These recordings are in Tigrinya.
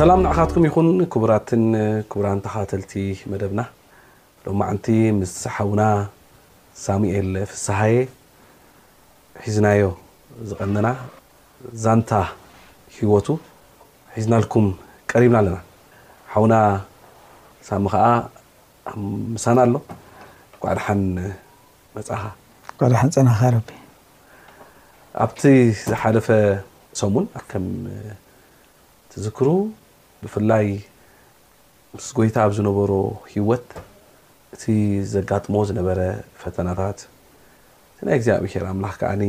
ሰላም ንዓኻትኩም ይኹን ክቡራትን ክቡራን ተኸታተልቲ መደብና ሎማዓንቲ ምስ ሓውና ሳሙኤል ፍስሃየ ሒዝናዮ ዝቐነና ዛንታ ህይወቱ ሒዝናልኩም ቀሪብና ኣለና ሓውና ሳሚ ከዓ ምሳና ኣሎ እንኳዕ ደሓን መፃኻ። እንኳዕ ደሓን ፀናኻ ረቢ። ኣብቲ ዝሓለፈ ሰሙን ከም ትዝክሩ ብፍላይ ምስ ጎይታ ኣብ ዝነበሮ ህይወት እቲ ዘጋጥሞ ዝነበረ ፈተናታት እቲ ናይ እግዚኣብሔር ኣምላኽ ከዓኒ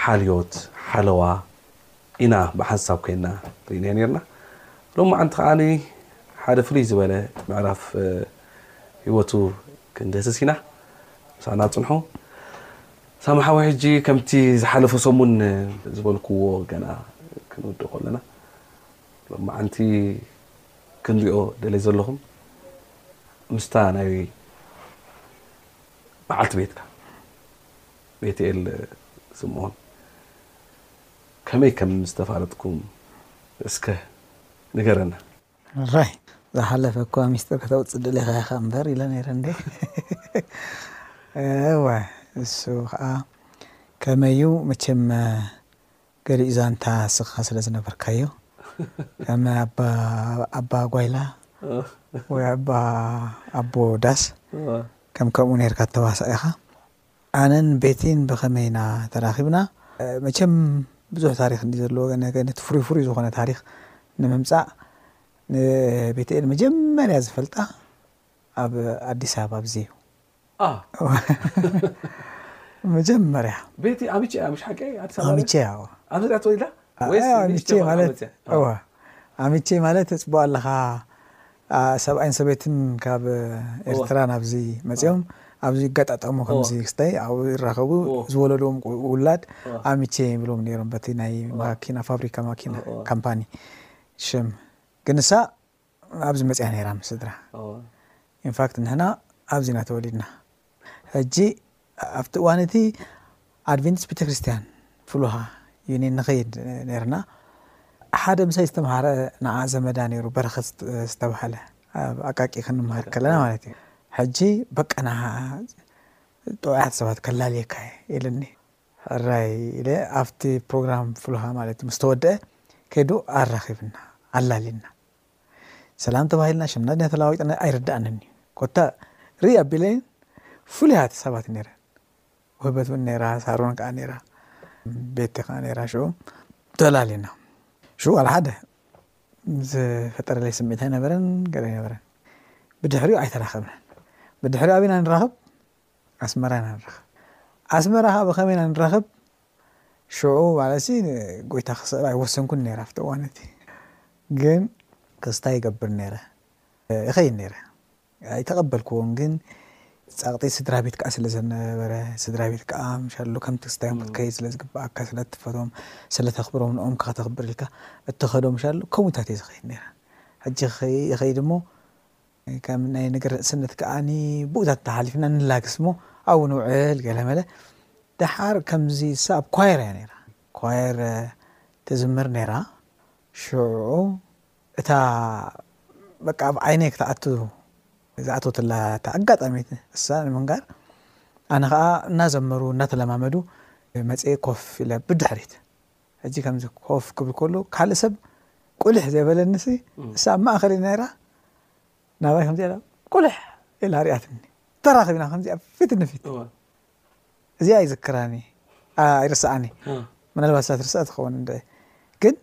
ሓልዮት፣ ሓለዋ፣ ኢና ብሓንሳብ ኮይንና ርኢናዮ ኔርና። ሎማዕንቲ ከኣ ሓደ ፍልይ ዝበለ ምዕራፍ ህይወቱ ክንድህስስ ኢና። ምሳና ጽንሑ። ሳሚ ሓወይ ሕጂ ከምቲ ዝሓለፈ ሰሙን ዝበልክዎ ገና ክንውድእ ከለና ሎማዕንቲ ክንሪኦ ደልየ ዘለኹም ምስታ ናይ በዓልቲ ቤትካ ቤትኤል ስምኦን ከመይ ከም ዝተፋለጥኩም እስከ ንገረና። እዋይ ዝሓለፈ እኳ ሚስጥር ከተውፅእ ደሊኻ ኢኻ እምበር ኢለ ነይረ እንዴ እወ እሱ ኸዓ ከመይ እዩ መቸም ገሊኡ ዛንታ እስኻ ስለ ዝነበርካዮ ከም ኣባ ጓይላ ወይ ኣባ ኣቦ ዳስ ከም ከምኡ ነይርካ ተዋሳኢ ኢኻ ኣነን ቤቲን ብኸመይ ኢና ተራኺብና? መቸም ብዙሕ ታሪኽ እንድዩ ዘለዎ ግን ነገ ነቲ ፍሩይ ፍሩይ ዝኾነ ታሪኽ ንምምጻእ ንቤቲኤል መጀመርያ ዝፈልጣ ኣብ ኣዲስ ኣበባ ኣብዚ እዩ። መጀመርያ ቤቲ ኣሚቸ እያ ምሽ ሓቂ ኣዲስ ኣበባ ኣሚቸ እያ ኣብዚ እያ ተወሊዳ ወይስ ኣሚቸ ማለት እዋ ኣሚቸ ማለት ተጽቡቕ ኣለኻ ሰብኣይን ሰበይትን ካብ ኤርትራ ናብዚ መጺኦም ኣብዚ ይገጣጠሙ ከምዚ ክስታይ ኣብኡ ይራኸቡ ዝወለድዎም ውላድ ኣሚቼ ይብሎም ነይሮም በቲ ናይ ማኪና ፋብሪካ ማኪና ካምፓኒ ሽም ግን እሳ ኣብዚ መጺኣ ነይራ ምስ ስድራ ኢንፋክት ንሕና ኣብዚ ኢና ተወሊድና ሕጂ ኣብቲ እዋን እቲ ኣድቨንቲስት ቤተ ክርስቲያን ፍሉሃ ዩኒየን ንኸይድ ነርና ሓደ ምሳይ ዝተምሃረ ንዓ ዘመዳ ነይሩ በረኸት ዝተባሃለ ኣብ ኣቃቂ ክንምሃር ከለና ማለት እዩ ሕጂ በቃ ንዓ ጥዑያት ሰባት ከላልየካ እየ ኢልኒ ሕራይ ኢለ ኣብቲ ፕሮግራም ፍሉሃ ማለት ምስ ተወድአ ከይዱ ኣራኺብና ኣላሊና ሰላም ተባሂልና ሽምና ድና ተላዋዊጥና ኣይርድኣንን እዩ ኮታ ርኢ ኣቢለይን ፍሉያት ሰባት ነይረን ውህበት እውን ነይራ ሳሮን ከዓ ነይራ ቤቲ ከዓ ነይራ ሽዑ ተላሊና ሽዑ ዋላ ሓደ ዝፈጠረለይ ስምዒት ኣይነበረን ገለ ኣይነበረን ብድሕሪኡ ኣይተራኸብናን ብድሕሪኡ ኣበይና ንራኸብ ኣስመራ ኢና ንራኸብ ኣስመራ ከዓ ብኸመይ ኢና ንራኸብ ሽዑ ማለትሲ ንጎይታ ክስዕር ኣይወሰንኩን ነይረ ኣብቲ እዋን እቲ ግን ክስታይ ይገብር ነይረ ይኸይድ ነይረ ኣይተቐበልክዎን ግን ጸቕጢ ስድራ ቤት ከዓ ስለ ዘነበረ ስድራ ቤት ከዓ ምሻሉ ከምቲ ክስታዮም ክትከይድ ስለ ዝግብኣካ ስለ እትፈቶም ስለ ተኽብሮም ንኦም ከተኽብር ኢልካ እትኸዶ ምሻሉ ከምኡታት እየ ዝኸይድ ነይረ ሕጂ ይኸይድ እሞ ከም ናይ ነገር ርእስነት ከኣ ብኡታት ተሓሊፍና ንላግስ እሞ ኣብኡ ንውዕል ገለመለ ደሓር ከምዚ እሳ ኣብ ኳየር እያ ነራ ኳየር ትዝምር ነራ ሽዑ እታ በቃ ኣብ ዓይነይ ክትኣቱ ዝኣተወትላ እታ ኣጋጣሚት እሳ ንምንጋር ኣነ ከዓ እናዘመሩ እናተለማመዱ መፅኤ ኮፍ ኢለ ብድሕሪት ሕጂ ከምዚ ኮፍ ክብል ከሎ ካልእ ሰብ ቁሊሕ ዘይበለኒሲ ንሳ ኣብ ማእከል እዩ ነይራ ናባይ ከምዚ ኢላ ቁሊሕ ኢላ ሪኣትኒ ተራኺብና ከምዚኣ ፊት ንፊት እዚኣ ይዝክራን እዩ ኣይርስዓን እዩ ምናልባት እሳ ትርስዐ ትኸውን እንደ ግን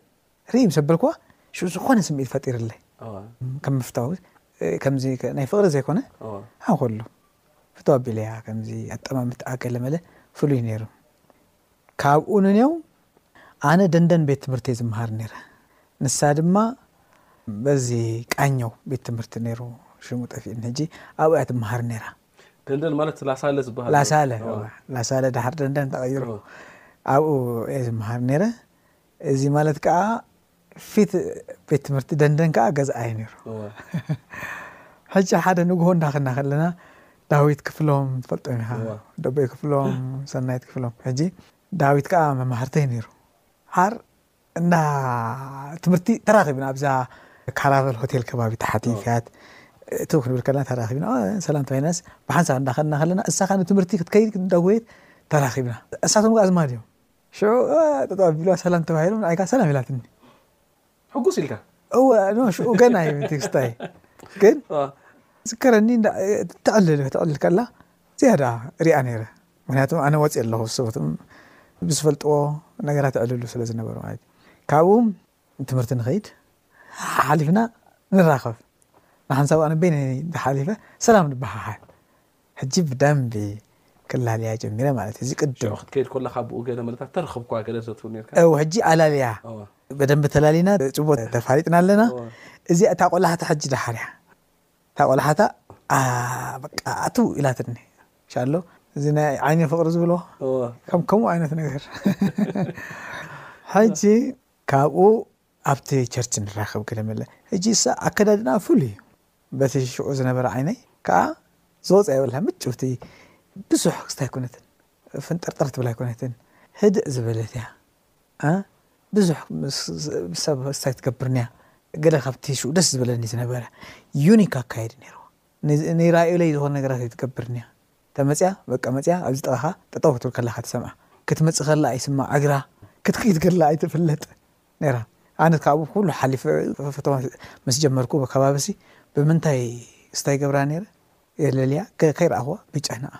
ርኢ ምስ ኣበልክዋ ሽዑ ዝኾነ ስምዒት ፈጢርለይ ከም ምፍታው ከምዚ ናይ ፍቕሪ ዘይኮነ ኣብ ከሉ ፍቶ ኣቢለያ ከምዚ ኣጠማምትኣ ገለመለ ፍሉይ ነይሩ ካብኡ ንኔው ኣነ ደንደን ቤት ትምህርቲ'የ ዝመሃር ነይረ። ንሳ ድማ በዚ ቃኘው ቤት ትምህርቲ ነይሩ ሽሙ ጠፊኡኒ ሕጂ ኣብኡ'ያ ትመሃር ነይራ። ደንደን ማለት ላሳለ ዝበሃል ላሳለ እዋ ላሳለ ደሓር ደንደን ተቐይሩ ኣብኡ'የ ዝመሃር ነይረ። እዚ ማለት ከኣ ፊት ቤት ትምህርቲ ደንደን ከኣ ገዝኣ እዩ ነይሩ። ሕጂ ሓደ ንግሆ እንዳኸና ከለና ዳዊት ክፍሎም ትፈልጦም ኢኻ ደቦይ ክፍሎም ሰናይት ክፍሎም ሕጂ ዳዊት ከኣ መማህርተይ ነይሩ ዓር እንዳ ትምህርቲ ተራኺብና ኣብዛ ካራቨል ሆቴል ከባቢ ታሕቲ ፍያት እቲ ክንብል ከለና ተራኺብና ሰላም ተባሂልናስ ብሓንሳብ እንዳኸድና ከለና እሳኻ ንትምህርቲ ክትከይድ እንዳጎየት ተራኺብና እሳቶም ኣዝማድ እዮም ሽዑ ጠጠው ኣቢልዋ ሰላም ተባሂሉ ንዓይ ከኣ ሰላም ኢላትኒ ሕጉስ ኢልካ እወ ሽዑ ገና እዩ ትግስታይ ግን ዝከረኒ ትዕልል ትዕልል ከላ ዝያዳ ሪኣ ነይረ ምክንያቱ ኣነ ወፂ ኣለኹ ሰበት ብዝፈልጥዎ ነገራት ይዕልሉ ስለ ዝነበሩ ማለት እዩ ካብኡ ትምህርቲ ንኸይድ ሓሓሊፍና ንራኸብ ንሓንሳብ ኣነ በይነ ሓሊፈ ሰላም ንበሃሃል ሕጂ ብደምቢ ክላለያ ጀሚረ ማለት እዚ ቅድም ሽዑ ክትከይድ ኮለካ ብኡ ገለ መለታት ተረክብኳ ገለ ትብል ኔርካ። እው ሕጂ ኣላልያ እወ። በደምቢ ተላሊና ጽቡቅ ተፋሊጥና ኣለና እወ። እዚኣ እታ ቆላሕታ ሕጂ ደሓር እያ እታ ቆላሕታ ኣኣ በቃ ኣትው ኢላትኒ ሻሎ እዚ ናይ ዓይኒ ፍቅሪ ዝብልዎ እወ። ከም ከምኡ ዓይነት ነገር ሕጂ ካብኡ ኣብቲ ቸርች ንራኸብ ገለመለ። ሕጂስ ኣከዳድናኣ ፍሉይ እዩ፣ በቲ ሽዑ ዝነበረ ዓይነይ ከኣ ዝወጽኣ የብላን፣ ምጭውቲ፣ ብዙሕ ክስታ ኣይኮነትን፣ ፍንጥርጥር ትብል ኣይኮነትን፣ ህድእ ዝበለት እያ፣ ብዙሕ ምስ ሰብ ክስታ ኣይትገብርን'ያ፣ ገለ ካብቲ ሽዑ ደስ ዝበለኒ ዝነበረ ዩኒክ ኣካየድ ነይርዋ፣ ንራእዩለይ ዝኾነ ነገራት ኣይትገብርን'ያ። ተመጽያ በቃ መጽያ ኣብዚ ጥቃኻ ጠጠው ክትብል ከላኻ ትሰምዓ ክትመጽእ ከላ ኣይስማ ኣግራ ክትከይድ ከላ ኣይትፍለጥ ነራ ኣነ ካብኡ ኩሉ ሓሊፈ ፈተዋ ምስ ጀመርኩ ከባቢሲ ብምንታይ ስታይ ገብራ ነረ የለልያ ከይረኣኽዋ ብጫ ነኣ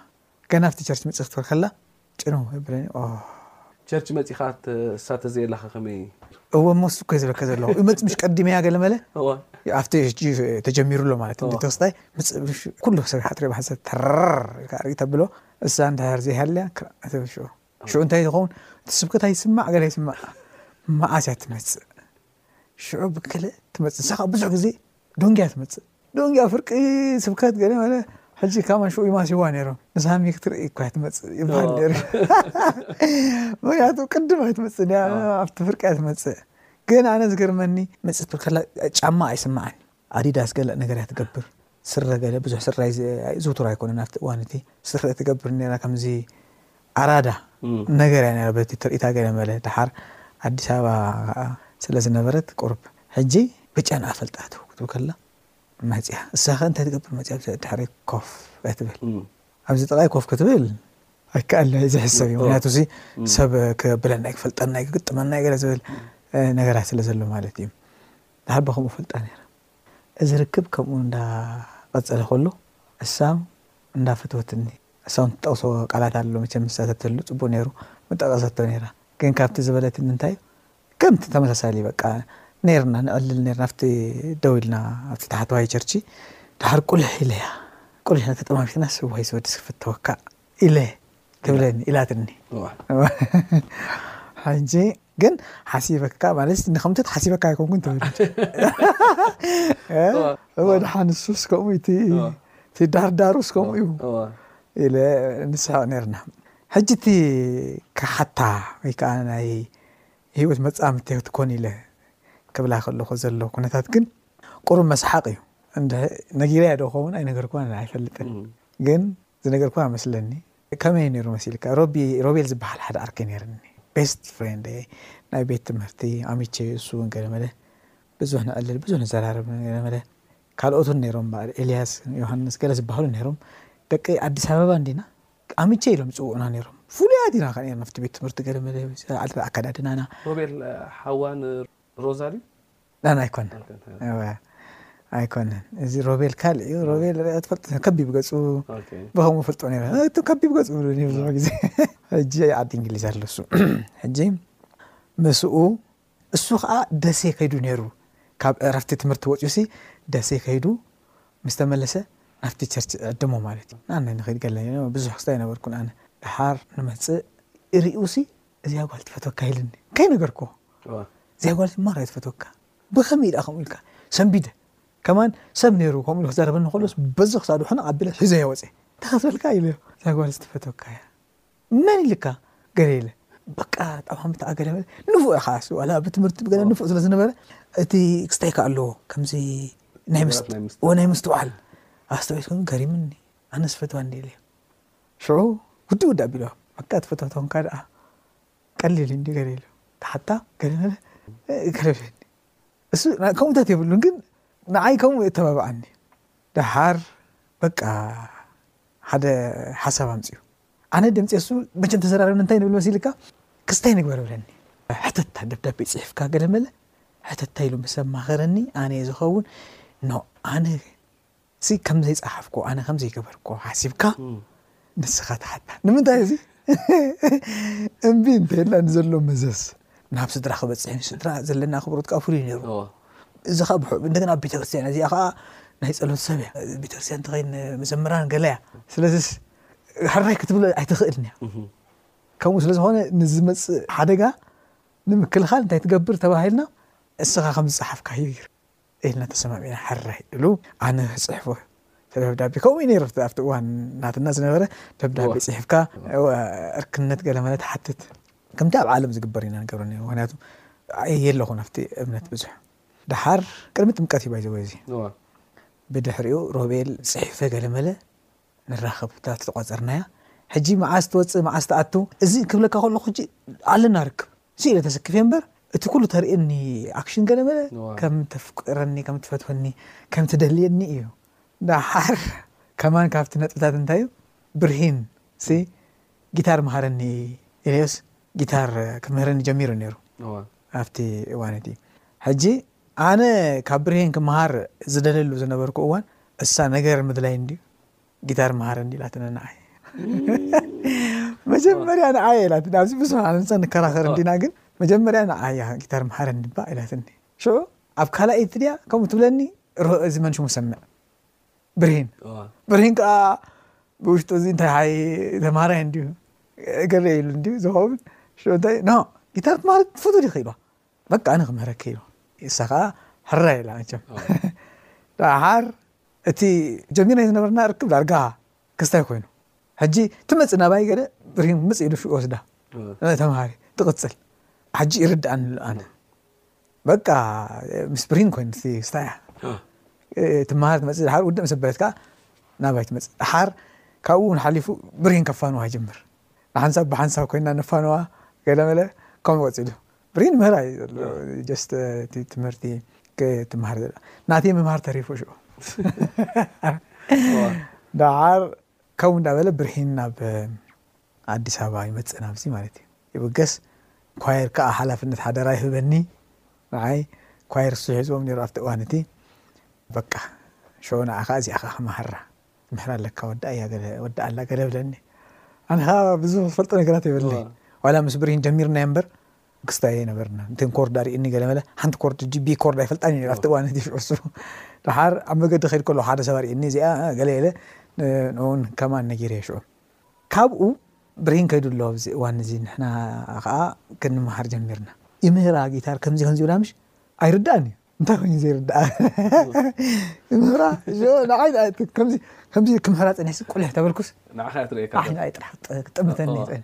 ገና ኣብቲ ቸርች ምጽእ ክትብል ከላ ጭንው የብለኒ ኦህ። ቸርች መጺኻ ትሳተ ዘየለኻ ከመይ? እወ እሞ እሱ እኮ እየ ዝበከ ዘለኹ ይመፅ ምሽ ቀዲመያ ገለመለ ኣብቲ ሕጂ ተጀሚሩ ኣሎ ማለት እንዲ ተወስታይ ምፅ ምሽ ኩሉ ሰብ ሓጥሪ ባሕሰ ተረር ኢልካ ርኢ ተብሎ እሳ እንድሕር ዘይሃልያ ክራእተብ ሽዑ ሽዑ እንታይ ዝኸውን እቲ ስብከታ ይስማዕ ገለ ይስማዕ መዓስ እያ ትመፅእ ሽዑ ብክለ ትመጽእ ንሳ ካብ ብዙሕ ግዜ ዶንግያ ትመጽእ ዶንግያ ፍርቂ ስብከት ገለ መለ ሕጂ ካማ ሽዑ ይማሲዋ ነይሮም ንሳሚ ክትርኢ እኳ ትመጽእ ይበሃል ነይሩ ምክንያቱ ቅድም ኣይትመጽእ ኣብቲ ፍርቂ እያ ትመጽእ ግን ኣነ ዝገርመኒ መጽእ ከላ ጫማ ኣይስማዓን ኣዲዳስ ገለ ነገር እያ ትገብር ስረ ገለ ብዙሕ ስረ ዝውቱር ኣይኮነን ኣብቲ እዋን እቲ ስረ ትገብር ነራ ከምዚ ኣራዳ ነገር እያ ነራ በቲ ትርኢታ ገለ መለ ድሓር ኣዲስ ኣበባ ስለ ዝነበረት ቁርብ ሕጂ ብጫን ኣፈልጣቱ ክትብል ከላ መፅያ እሳ ከ እንታይ ትገብር መፅያ ብዛ ድሕሪ ኮፍ ኣይትብል ኣብዚ ጥቃይ ኮፍ ክትብል ኣይከኣለ ዝሕሰብ እዩ ምክንያቱ እዚ ሰብ ክብለና ክፈልጠና ክግጥመና ገለ ዝብል ነገራት ስለ ዘሎ ማለት እዩ ብሓበ ከምኡ እፈልጣ ነይረ። እዚ ርክብ ከምኡ እንዳቐጸለ ከሎ ዕሳም እንዳፈተወትኒ ዕሳም ትጠቕሶ ቃላት ኣሎ መቸም ንሳ ተትህሉ ጽቡቕ ነይሩ ምጠቐሰቶ ነይራ ግን ካብቲ ዝበለትኒ እንታይ ከምቲ ተመሳሳሊ በቃ ነይርና ነዕልል ነይርና ኣብቲ ደው ኢልና ኣብቲ ታሕተዋይ ቸርቺ ደሓር ቁልሕ ኢለያ ቁልሕ ተጠማሚትናስ እዋይ ዝወድስ ክፍተወካ ኢለ ትብለኒ ኢላትኒ ሕጂ ግን ሓሲበካ ማለት ንከምቲ ሓሲበካ ኣይኮንኩን ትብል እወ ድሓን ንሱስ ከምኡ እቲ እቲ ዳርዳሩስ ከምኡ እዩ ኢለ ንስሕቕ ነርና ሕጂ እቲ ክሓታ ወይ ከዓ ናይ ህይወት መፃምድቲ ክትኮን ኢለ ክብላ ከለኹ ዘሎ ኩነታት ግን ቁሩብ መስሓቕ እዩ ነጊረያ ዶ ኸውን ኣይነገርኩዋን ኣይፈልጥን ግን ዝነገርክዋ መስለኒ ከመይ ኔሩ መሲልካ ሮቢ ሮቤል ዝብሃል ሓደ ዓርከይ ኔርኒ ቤስት ፍሬንደይ ናይ ቤት ትምህርቲ ኣሚቸይ እሱ ውን ገለመለ ብዙሕ ንዕልል ብዙሕ ንዘራረብ ገለመለ ካልኦትን ኔሮም በኣል ኤልያስ ዮሃንስ ገለ ዝብሃሉ ኔሮም ደቂ ኣዲስ ኣበባ እንዲና ኣሚቸይ ኢሎም ይጽውዑና ኔሮም ፍሉያት ኢና ከ ኔርና ፍቲ ቤት ትምህርቲ ገለመለ ኣከዳድናና ሮቤል ሓዋ ንሮዛ ድዩ ዳን ኣይኮነን እወ ኣይኮነን እዚ ሮቤል ካልእ እዩ ሮቤል ሪኣ ትፈልጥ ከቢብ ገጹ ብከምኡ ፈልጦ ነረ እቲ ከቢብ ገጹ ብሉኒ ብዙሕ ግዜ ሕጂ ዓዲ እንግሊዝ ኣሎ እሱ ሕጂ ምስኡ እሱ ከዓ ደሴ ከይዱ ነይሩ ካብ ዕረፍቲ ትምህርቲ ወፂኡ ሲ ደሴ ከይዱ ምስ ተመለሰ ናብቲ ቸርች ዕድሞ ማለት እዩ ንኣነ ንኸይድ ገለ ብዙሕ ክስታይ ነበርኩን ኣነ ድሓር ንመፅእ እሪኡ ሲ እዚኣ ጓል ትፈትወካ ኢልኒ ከይነገርክዎ እዚኣ ጓል ማራ እየ ትፈትወካ ብኸመይ ደኣ ከምኡ ኢልካ ሰንቢደ ከማን ሰብ ነይሩ ከምኡ ኢሉ ክዛረበኒ ከሎስ በዚ ክሳዱ ሕንቕ ኣቢለ ሒዘዮ ወፀ እንታይ ክትበልካ ኢለዮ እዛ ጓልስ ትፈትወካ እያ መን ኢልካ ገለ ኢለ በቃ ጠማምታ ኣገለ ንፉዕ እየ ከዓስ ዋላ ብትምህርቲ ብገለ ንፉዕ ስለ ዝነበረ እቲ ክስታይ ከ ኣለዎ ከምዚ ናይ ምስትውዓል ኣስተውዒት ኮይኑ ገሪምኒ ኣነስ ፈትዋ እንዲ ኢለ ሽዑ ውዲ ውዲ ኣቢልዋ በቃ ትፈትዋ ተኾንካ ደኣ ቀሊል እዩ እንዲ ገለ ኢሉ ክሓታ ገለ ገለብለኒ እሱ ከምኡታት የብሉን ግን ንዓይ ከምኡ የተባብዓኒ ደሓር በቃ ሓደ ሓሳብ ኣምፅኡ ኣነ ደምፂ እሱ መቸም ተዘራረብን እንታይ ንብል መሲልካ ክስታይ ንግበር ብለኒ ሕተታ ደብዳቤ ፅሒፍካ ገለ መለ ሕተታ ኢሉ ምስ ኣማኸረኒ ኣነ ዝኸውን ኖ ኣነ እዚ ከም ዘይጸሓፍኩ ኣነ ከም ዘይገበርኩ ሓሲብካ ንስኻ ትሓታ ንምንታይ እዚ እምቢ እንተይልና ንዘሎ መዘዝ ናብ ስድራ ክበጽሕ ንስድራ ዘለና ኣኽብሮት ከዓ ፍሉይ ነይሩ እዚ ከዓ ብሕዑ እንደገና ኣብ ቤተክርስትያን እዚኣ ከዓ ናይ ጸሎት ሰብ እያ ቤተክርስትያን ተኸይን መዘምራን ገለ እያ ስለዚ ሕራይ ክትብሎ ኣይትኽእልን እያ ከምኡ ስለ ዝኾነ ንዝመጽእ ሓደጋ ንምክልኻል እንታይ ትገብር ተባሂልና እስኻ ከም ዝጸሓፍካዮ ይር ኢልና ተሰማሚዕና ሕራይ እሉ ኣነ ክጽሕፎ ተደብዳቤ ከምኡ ነይሩ ኣብቲ እዋን ናትና ዝነበረ ደብዳቤ ጽሒፍካ እርክነት ገለ ማለት ሓትት ከምቲ ኣብ ዓለም ዝግበር ኢና ንገብረ ነይሩ ምክንያቱ የለኹን ኣብቲ እምነት ብዙሕ ደሓር ቅድሚ ጥምቀት እዩ ባይዘወ እዚ ብድሕሪኡ ሮቤል ጽሒፈ ገለመለ ንራኸብ እታ ዝተቋጸርናያ ሕጂ መዓስ ትወጽእ መዓስ ትኣቱ እዚ ክብለካ ከለኹ ሕጂ ኣለና ርክብ ስኢለ ተሰኪፈ እምበር እቲ ኩሉ ተርእየኒ ኣክሽን ገለመለ ከም ተፍቅረኒ ከም ትፈትወኒ ከም ትደልየኒ እዩ ዳሓር ከማን ካብቲ ነጥብታት እንታይ እዩ ብርሂን ጊታር መሃረኒ ኢለዮስ ጊታር ክምህረኒ ጀሚሩ ነይሩ ኣብቲ እዋን እቲ ሕጂ ኣነ ካብ ብርሄን ክመሃር ዝደለሉ ዝነበርኩ እዋን እሳ ነገር ምድላይ እንድዩ ጊታር መሃረኒ ኢላትኒ ንዓይ መጀመርያ ንዓይ እያ ኢላትኒ ኣብዚ ምስ ኣንሰ ንከራኸር እንዲና ግን መጀመርያ ንዓይ እያ ጊታር መሃረኒ ባ ኢላትኒ ሽዑ ኣብ ካልኣይቲ ድያ ከምኡ ትብለኒ እዚ መን ሽሙ ሰምዕ ብርሂን ብርሂን ከዓ ብውሽጡ እዚ እንታይ ሓይ ተማሃራ እንዲዩ ገለ ኢሉ እንዲዩ ዝኸውን ሽታይ ኖ ጊታር ትማሃር ትፈቱ ዲኺ ኢልዋ በቃ ኣነ ክምህረኪ ኢልዋ እሳ ከዓ ሕራ ኢላ መቸም ደሓር እቲ ጀሚርና ዝነበርና ርክብ ዳርጋ ክስታይ ኮይኑ ሕጂ ትመፅ ናባይ ገለ ብርሂን ምፅ ኢሉ ሽኡ ወስዳ ተምሃሪ ትቕፅል ሕጂ ይርድኣኒ ኣሎ ኣነ በቃ ምስ ብሪን ኮይን ስታያ ትመሃር ትመፅእ ድሓር ውድእ ምስ ኣበለት ከዓ ናባይ ትመፅእ ድሓር ካብኡ እውን ሓሊፉ ብሪን ከፋንዋ ይጀምር ንሓንሳብ ብሓንሳብ ኮይና ነፋንዋ ገለመለ ከምኡ ቀፂሉ ብሪን ምህራ እዩ ዘሎ ጀስት ትምህርቲ ክትመሃር ዘላ ናተይ ምምሃር ተሪፉ ሽኡ ድሓር ከምኡ እንዳበለ ብርሂን ናብ ኣዲስ ኣበባ ይመጽእ ናብዚ ማለት እዩ። ይብገስ ኳየር ክኣ ሓላፍነት ሓደራ ይህበኒ ንዓይ ኳየር እሱ ሒዝዎም ኔሩ ኣብቲ እዋን እቲ በቃ ሸው ንዓኻ እዚኣ ከኣ ክመሃራ ምሕራ ኣለካ ወድኣያ ገለ ወድኣላ ገለ ብለኒ ኣነ ከኣ ብዙ ዝፈልጦ ነገራት የብለይ ዋላ ምስ ብርሂን ጀሚርናዮ እምበር ክስታይ ነበርና እንትን ኮርድ ኣርእኒ ገለ መለ ሓንቲ ኮርድ ጂቢ ኮርድ ኣይፈልጣን እዩ ኣብቲ እዋን እቲ ሽዑ እሱ ድሓር ኣብ መገዲ ከይድ ከሎ ሓደ ሰብ ኣርእኒ እዚኣ ገለ ኢለ ንኡን ከማን ነጊረየ ሽዑ ካብኡ ብርሂን ከይዱ ኣሎ ኣብዚ እዋን እዚ ንሕና ከኣ ክንመሃር ጀሚርና። ይምህራ ጊታር ከምዚ ከምዚ ይብላ ምሽ ኣይርዳእን እዩ እንታይ ኮይኑ ዘይርዳኣ ይምህራ ንዓይ ከምዚ ከምዚ ክምህራ ጸኒሕሲ ቁልሕ ተበልኩስ ንዓኻ እያ ትርእየካ ኣሕ ንዓይ ጥራሕ ክጥምተኒ ይጽዕን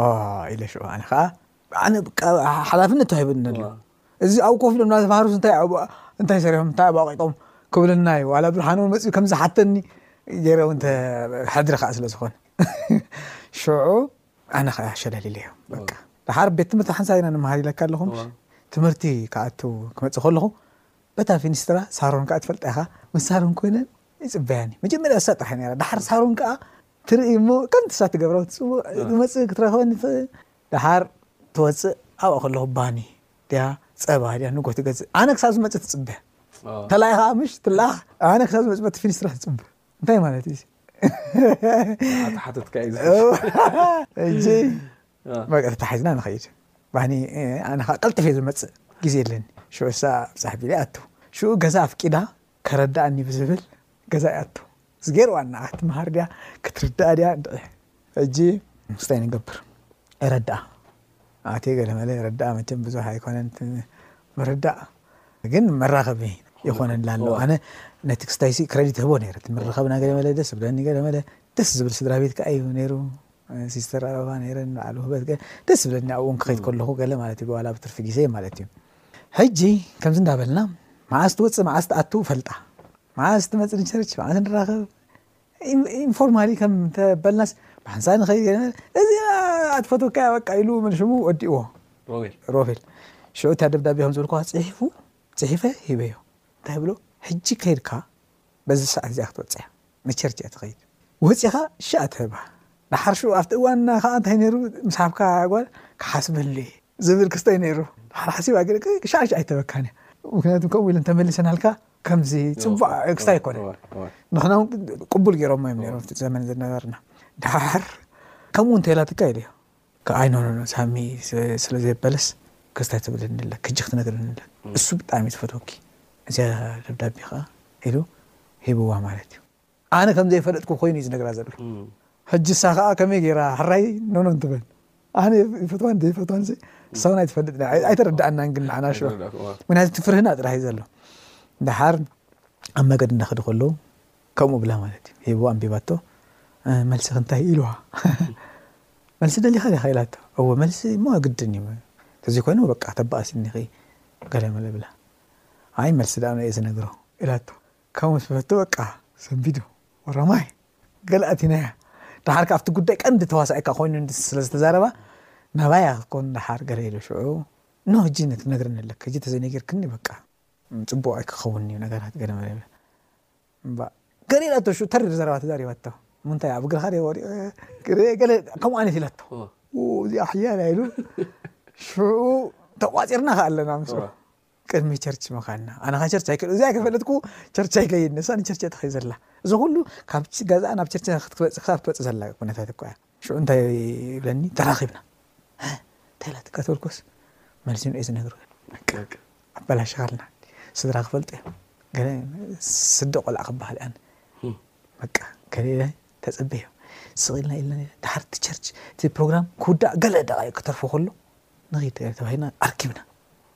ኦህ ኢለ ሽዑ ኣነ ከኣ ኣነ ሓላፍነት ተዋሂቡኒ ኣሎ እዚ ኣብ ኮፍ ኢሎም ናተምሃሩስ እንታይ እንታይ ሰሪሖም እንታይ ኣባቂቆም ክብልና እዩ ዋላ ብርሃነ እውን መፅኡ ከም ዝሓተኒ ገይረ እውን ሕድሪ ከዓ ስለ ዝኾነ ሽዑ ኣነ ከዓ ሸለል ኢለዮ በቃ ድሓር ቤት ትምህርቲ ሓንሳብ ኢና ንምሃር ኢለካ ኣለኹ ትምህርቲ ክኣቱ ክመፅእ ከለኹ በታ ፊኒስትራ ሳሮን ከዓ ትፈልጣ ኢኻ ምስ ሳሮን ኮይነ ይፅበያኒ መጀመርያ እሳ ጥራሕ ነራ ድሓር ሳሮን ከዓ ትርኢ እሞ ከም ንሳ ትገብሮ ክትጽውዕ ዝመጽእ ክትረኽበኒ ትኽእል። ደሓር ትወጽእ ኣብኣ ከለኹ ባኒ ድያ ጸባ ድያ ንግሆ ትገዝእ ኣነ ክሳብ ዝመጽእ ትጽበ ተላኢ ከኣ ምሽ ትለኣኽ ኣነ ክሳብ ዝመጽእ በቲ ፊኒስትራ ትጽበ እንታይ ማለት እዩ ሓተትካ እዩ እጂ በቃ ተታሒዝና ንኸይድ ባኒ ኣነ ከዓ ቀልጥፍ እየ ዝመጽእ ግዜ የለኒ ሽዑ እሳ ብጻሕ ቢለ ኣቱ ሽዑ ገዛ ኣፍቂዳ ከረድኣኒ ብዝብል ገዛ ይኣቱ። ዝጌር ዋና ክትመሃር ድያ ክትርዳእ ድያ እንድዒ ሕጂ። ምስታይ ንገብር ኤረዳኣ ኣትየ ገለ መለ ኤረዳኣ መቸም ብዙሕ ኣይኮነን እቲ ምርዳእ ግን መራኸቢ ይኾነላ ኣሎ ኣነ ነቲ ክስታይሲ ክረዲት ህቦ ነይረ እቲ ምርኸብና ገለ መለ ደስ ብለኒ ገለ መለ ደስ ዝብል ስድራ ቤት ከኣ እዩ ነይሩ ሲስተር ኣበባ ነይረን በዓል ውህበት ገለ ደስ ዝብለኒ ኣብኡን ክኸይድ ከለኹ ገለ ማለት እዩ ብዋላ ብትርፊ ግዜ ማለት እዩ ሕጂ ከምዚ እንዳበልና መዓስ ትወጽእ መዓስ ትኣቱ እፈልጣ መዓስ ትመጽእ ንቸርች መዓስ ንራኸብ ኢንፎርማሊ ከም ተበልናስ ብሓንሳእ ንኸይድ እዚ ኣትፈትወካያ በቃ ኢሉ መልሽሙ ወዲእዎ ሮቤል ሽዑ እታ ደብዳቤ ከም ዝበልኩ ጽሒፉ ጽሒፈ ሂበዮ እንታይ ብሎ ሕጂ ከይድካ በዚ ሰዓት እዚኣ ክትወፅያ ንቸርች እያ ትኸይድ ወፂኻ ሽኣ ትህባ ድሓር ሽኡ ኣብቲ እዋንና ከዓ እንታይ ነይሩ ምስ ሓፍካ ጓል ክሓስበሉ እየ ዝብል ክስተይ ነይሩ ሓሲባ ግን ክሻሽ ኣይተበካን እያ ምክንያቱ ከምኡ ኢለን ተመሊሰናልካ ከምዚ ፅቡቅ ክስታይ ኣይኮነ ንሕና እውን ቅቡል ገይሮሞ እዮም ነይሮም ዘመን ዝነበርና ድሓር ከምኡ እንተይላትካ ኢሉ ከዓይ ኖኖኖ ሳሚ ስለ ዘይበለስ ክስታይ ትብለኒ ኣለ ክጂ ክትነግረኒ ኣለ እሱ ብጣዕሚ ትፈትወኪ እዚኣ ደብዳቤ ከዓ ኢሉ ሂብዋ ማለት እዩ ኣነ ከም ዘይፈለጥኩ ኮይኑ እዩ ዝነግራ ዘሎ ሕጂ እሳ ከኣ ከመይ ጌራ ሕራይ ኖኖን ትበል ኣነ ይፈትዋን ዘይፈትዋን ዘይ እሳ ውን ኣይትፈልጥን እያ ኣይተረድኣናን ግን ንዓና ሽዑ ምክንያቱ እቲ ፍርህና ጥራሕ እዩ ዘሎ ደሓር ኣብ መገዲ እናኸዱ ከለዉ ከምኡ ብላ ማለት እዩ ሂቦ ኣንቢባቶ መልስኺ እንታይ ኢልዋ መልሲ ደሊኻ ዲኻ ኢላቶ እወ መልሲ እሞ ግድን እዩ እዚ ኮይኑ በቃ ተባኣሲኒኺ ገለ መለ ብላ ኣይ መልሲ ደኣ እየ ዝነግሮ ኢላቶ ከምኡ ስበቶ በቃ ሰንቢዱ ወረማይ ገለ ኣቲናያ ደሓር ከኣ ኣብቲ ጉዳይ ቀንዲ ተዋሳኢ ከኣ ኮይኑ እንድስ ስለ ዝተዛረባ ናባይ እያ ክትኮን ደሓር ገለ ኢሉ ሽዑ እነሆ ሕጂ ክትነግርኒ ኣለኪ ሕጂ ተዘይነጊርክኒ በቃ ጽቡቕ ኣይክኸውንን እዩ ነገራት ገለ መለ ይብላ እምባ ገለ ኢላቶ ሽዑ ተሪር ዘረባ ተዛሪባቶ ምንታይ ኣብ እግርኻ ደይ ወዲቑ ገለ ገለ ከምኡ ዓይነት ኢላቶ እዚኣ ሕያላ ኢሉ ሽዑ ተቋጺርና ከኣ ኣለና ምስ ቅድሚ ቸርች ምኻድና ኣነ ኸ ቸርች ኣይከ እዚኣ ከፈለጥኩ ቸርች ኣይከይድ ንሳ ንቸርች እያ ትኸይ ዘላ እዚ ኩሉ ካብ ገዛኣ ናብ ቸርች ክትበፅእ ክሳብ ትበፅእ ዘላ ኩነታት እኳ እያ ሽዑ እንታይ ይብለኒ ተራኺብና እንታይ ኢላ ትቀተልኩስ መልሲ ንኦ ዝነግር ኣበላሽኻልና ስድራ ክፈልጡ እዮም ገለ ስደ ቆልዓ ክበሃል እያን በቃ ገለ ኢለ ተፀበዮ ስቕ ኢልና ኢልና ድሓር እቲ ቸርች እቲ ፕሮግራም ክውዳእ ገለ ደቓ ክተርፎ ከሎ ንኺድ ተባሂልና ኣርኪብና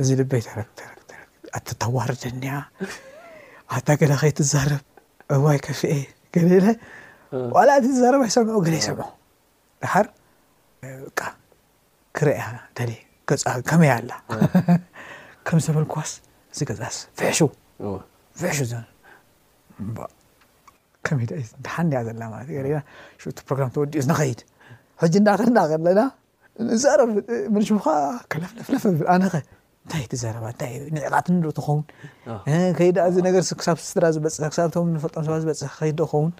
እዚ ልበይ ተረግ ተረግ ተረግ ኣቲ ተዋርደኒያ ኣታ ገለ ከይትዛረብ እዋይ ከፍኤ ገለ ኢለ ዋላ እቲ ዝዛረብ ኣይሰምዑ ገለ ይሰምዑ ድሓር ቃ ክርእያ ደልየ ገፃ ከመይ ኣላ ከም ዝበልኳስ እዚ ገዛስ ፍሕሹ ፍሕሹ ዘ ከመይ ደሓን እያ ዘላ ማለት እዩ ገሪና ሽቲ ፕሮግራም ተወዲኡ ንኸይድ ሕጂ እንዳኸድና ከለና ንዛረብ ምርሽብካ ከለፍለፍለፍ እብል ኣነኸ እንታይ ትዛረባ እንታይ እዩ ንዕቓትኒ ዶ ትኸውን ከይዳ እዚ ነገር ክሳብ ስድራ ዝበፅሕ ክሳብ እቶም ንፈልጦም ሰባት ዝበፅሕ ከይድ ዶ ኸውን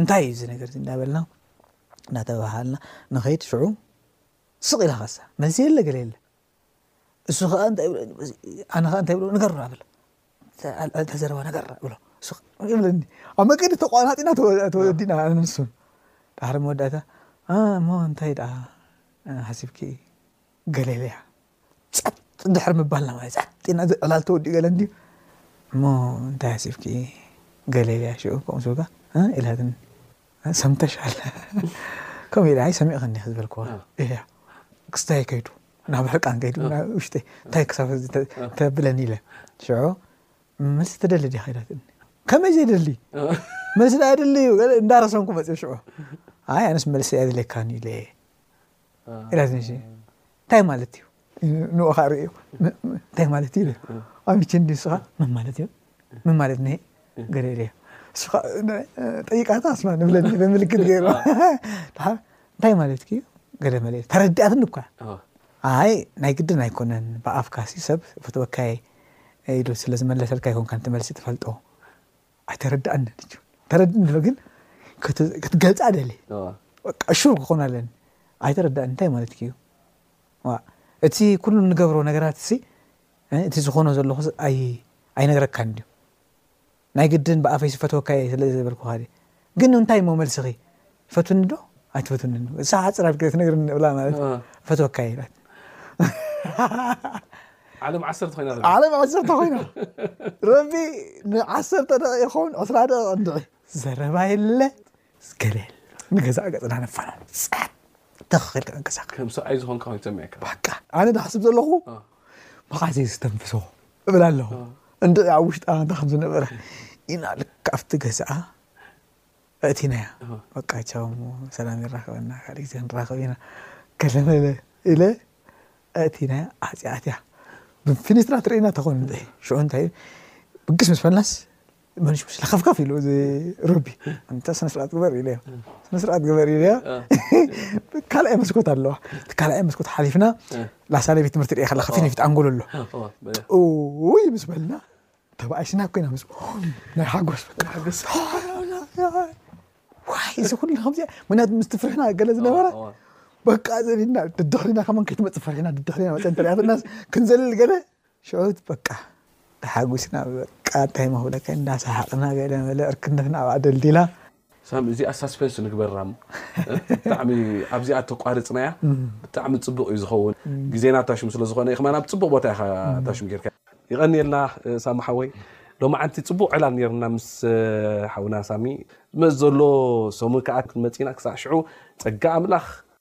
እንታይ እዩ እዚ ነገር እንዳበልና እናተባሃልና ንኸይድ ሽዑ ስቕ ኢላ ኸሳ መልሲ የለ ገለ የለ እሱ ከዓ እንታይ ኣነ ከዓ እንታይ ብሎ ንገሩ ኣበለ ኣንተ ዘረባ ነገር ብሎ ይብለኒ ኣብ መገዲ ተቋናጢና ተወዲና ኣነንሱ ዳሕሪ መወዳእታ እሞ እንታይ ደኣ ሓሲብኪ ገለ ኢለያ ጸጥ ድሕሪ ምባልና ማለት ጸጥ ኢና ዕላል ተወዲኡ ገለ እንድዩ እሞ እንታይ ሓሲብኪ ገለ ኢለያ ሽዑ ከምኡ ዝበጋ ኢላትን ሰምተሻል ከምኡ ኢለ ኣይ ሰሚዕኸኒ ዝበልክዋ እያ ክስታይ ከይዱ ናብ ሕርቃን ከይድ ውሽጢ እንታይ ክሳብ ተብለኒ ኢለ ሽዑ መልሲ ትደሊ ዲኻ ኢላትኒ ከመይ ዘይደሊ መልሲ ዳ የድሊ እዩ እንዳረሰንኩ መፅእ ሽዑ ኣይ ኣነስ መልሲ ኣይድለካን ኢለ ኢላትኒ እንታይ ማለት እዩ ንኡ ርእዩ እንታይ ማለት እዩ ኣሚቺ እንዲ ንስኻ ምን ማለት እዩ ምን ማለት ነው ገሬሬ ጠይቃታ ስማ ንብለ በምልክት ገይሮ እንታይ ማለት ዩ ገለ መለ ተረድኣትኒ እኳ ኣይ ናይ ግድን ኣይኮነን ብኣፍካ ሲ ሰብ ፈትወካየ ኢሉ ስለ ዝመለሰልካ ይኮንካ ንቲ መልሲ ትፈልጦ ኣይተረድኣኒ ተረድኒ ዶ ግን ክትገልፃ ደሊ ሹር ክኾን ኣለኒ ኣይተረድኣኒ እንታይ ማለት ዩ እቲ ኩሉ ንገብሮ ነገራት ሲ እቲ ዝኾኖ ዘለኹስ ኣይ ኣይነግረካን ድዩ ናይ ግድን ብኣፈይስ ይፈትወካ እየ ስለ ዝበልኩኻ ድየ ግን እንታይ እሞ መልስኺ ትፈትውኒ ዶ ኣይትፈትውንን እሳ ሓፅር ኣድርገ ትነግርኒ እብላ ማለት እ። ፈትወካ እየ ኢላት ዓለም ዓሰርተ ኮይና ዘላ ዓለም ዓሰርተ ኮይና ረቢ ንዓሰርተ ደቂቕ ይኸውን ዕስራ ደቂቕ እንድዒ ዘረባ የለ ገለል ንገዛእ ገጽና ነፋናን ጸጥ ትኽ ኢልካ እንቅሳቀ ከም ሰብኣይ ዝኾንካ ኮይኑ ተሰሚዕካ በቃ ኣነ ዝሓስብ ዘለኹ መዓዘ እዩ ዝተንፍሶ እብል ኣለኹ እንድዒ ኣብ ውሽጣ እንታ ከም ዝነበረ ኢና ልክ ኣብቲ ገዛኣ እእቲናያ በቃ ቻው እሞ ሰላም ይራኸበና ካልእ ግዜ ንራኸብ ኢና ከለመለ ኢለ እእቲናያ ኣፅኣትያ ብፊኒስትራ ትርእና ተኾን እንድዒ ሽዑ እንታይ ብግስ ምስ በልናስ መንሽኩሽ ለኸፍከፍ ኢሉ እዚ ሩቢ እንተ ስነ ስርዓት ግበር ኢለዮ ስነ ስርዓት ግበር ኢለዮ ካልኣይ መስኮት ኣለዋ እቲ ካልኣይ መስኮት ሓሊፍና ላሳለ ቤት ትምህርቲ ርኤ ከለካ ፊት ንፊት ኣንጎሎ ኣሎ እውይ ምስ በልና ተባኣሽና ኮይና ምስ ናይ ሓጎስ ዋይ እዚ ኩሉ ከምዚ ምክንያቱ ምስቲ ፍርሕና ገለ ዝነበረ በቃ ዘሊና ድድሕሪና ከመን ከይትመፅእ ፈሪሕና ድድሕሪና መፀ እንተሪኣትናስ ክንዘልል ገለ ሽዑት በቃ ተሓጒስና በቃ እንታይ እሞ ክብለካ እናሰሓቕና ገለ መለ ዕርክነትና ኣብኣ ደልዲላ። ሳሚ እዚኣ ሳስፔንስ ንግበራ እሞ ብጣዕሚ ኣብዚኣ ተቋርጽናያ ብጣዕሚ ጽቡቅ እዩ ዝኸውን ግዜና ታሽሙ ስለ ዝኾነ ኢኽማን ኣብ ጽቡቅ ቦታ ኢኻ ታሽሙ ጌርካያ። ይቐንየልና ሳሚ ሓወይ ሎማዓንቲ ጽቡቕ ዕላል ኔርና ምስ ሓውና ሳሚ ዝመጽእ ዘሎ ሰሙን ከኣ ክንመጽእ ኢና ክሳዕ ሽዑ ጸጋ ኣምላኽ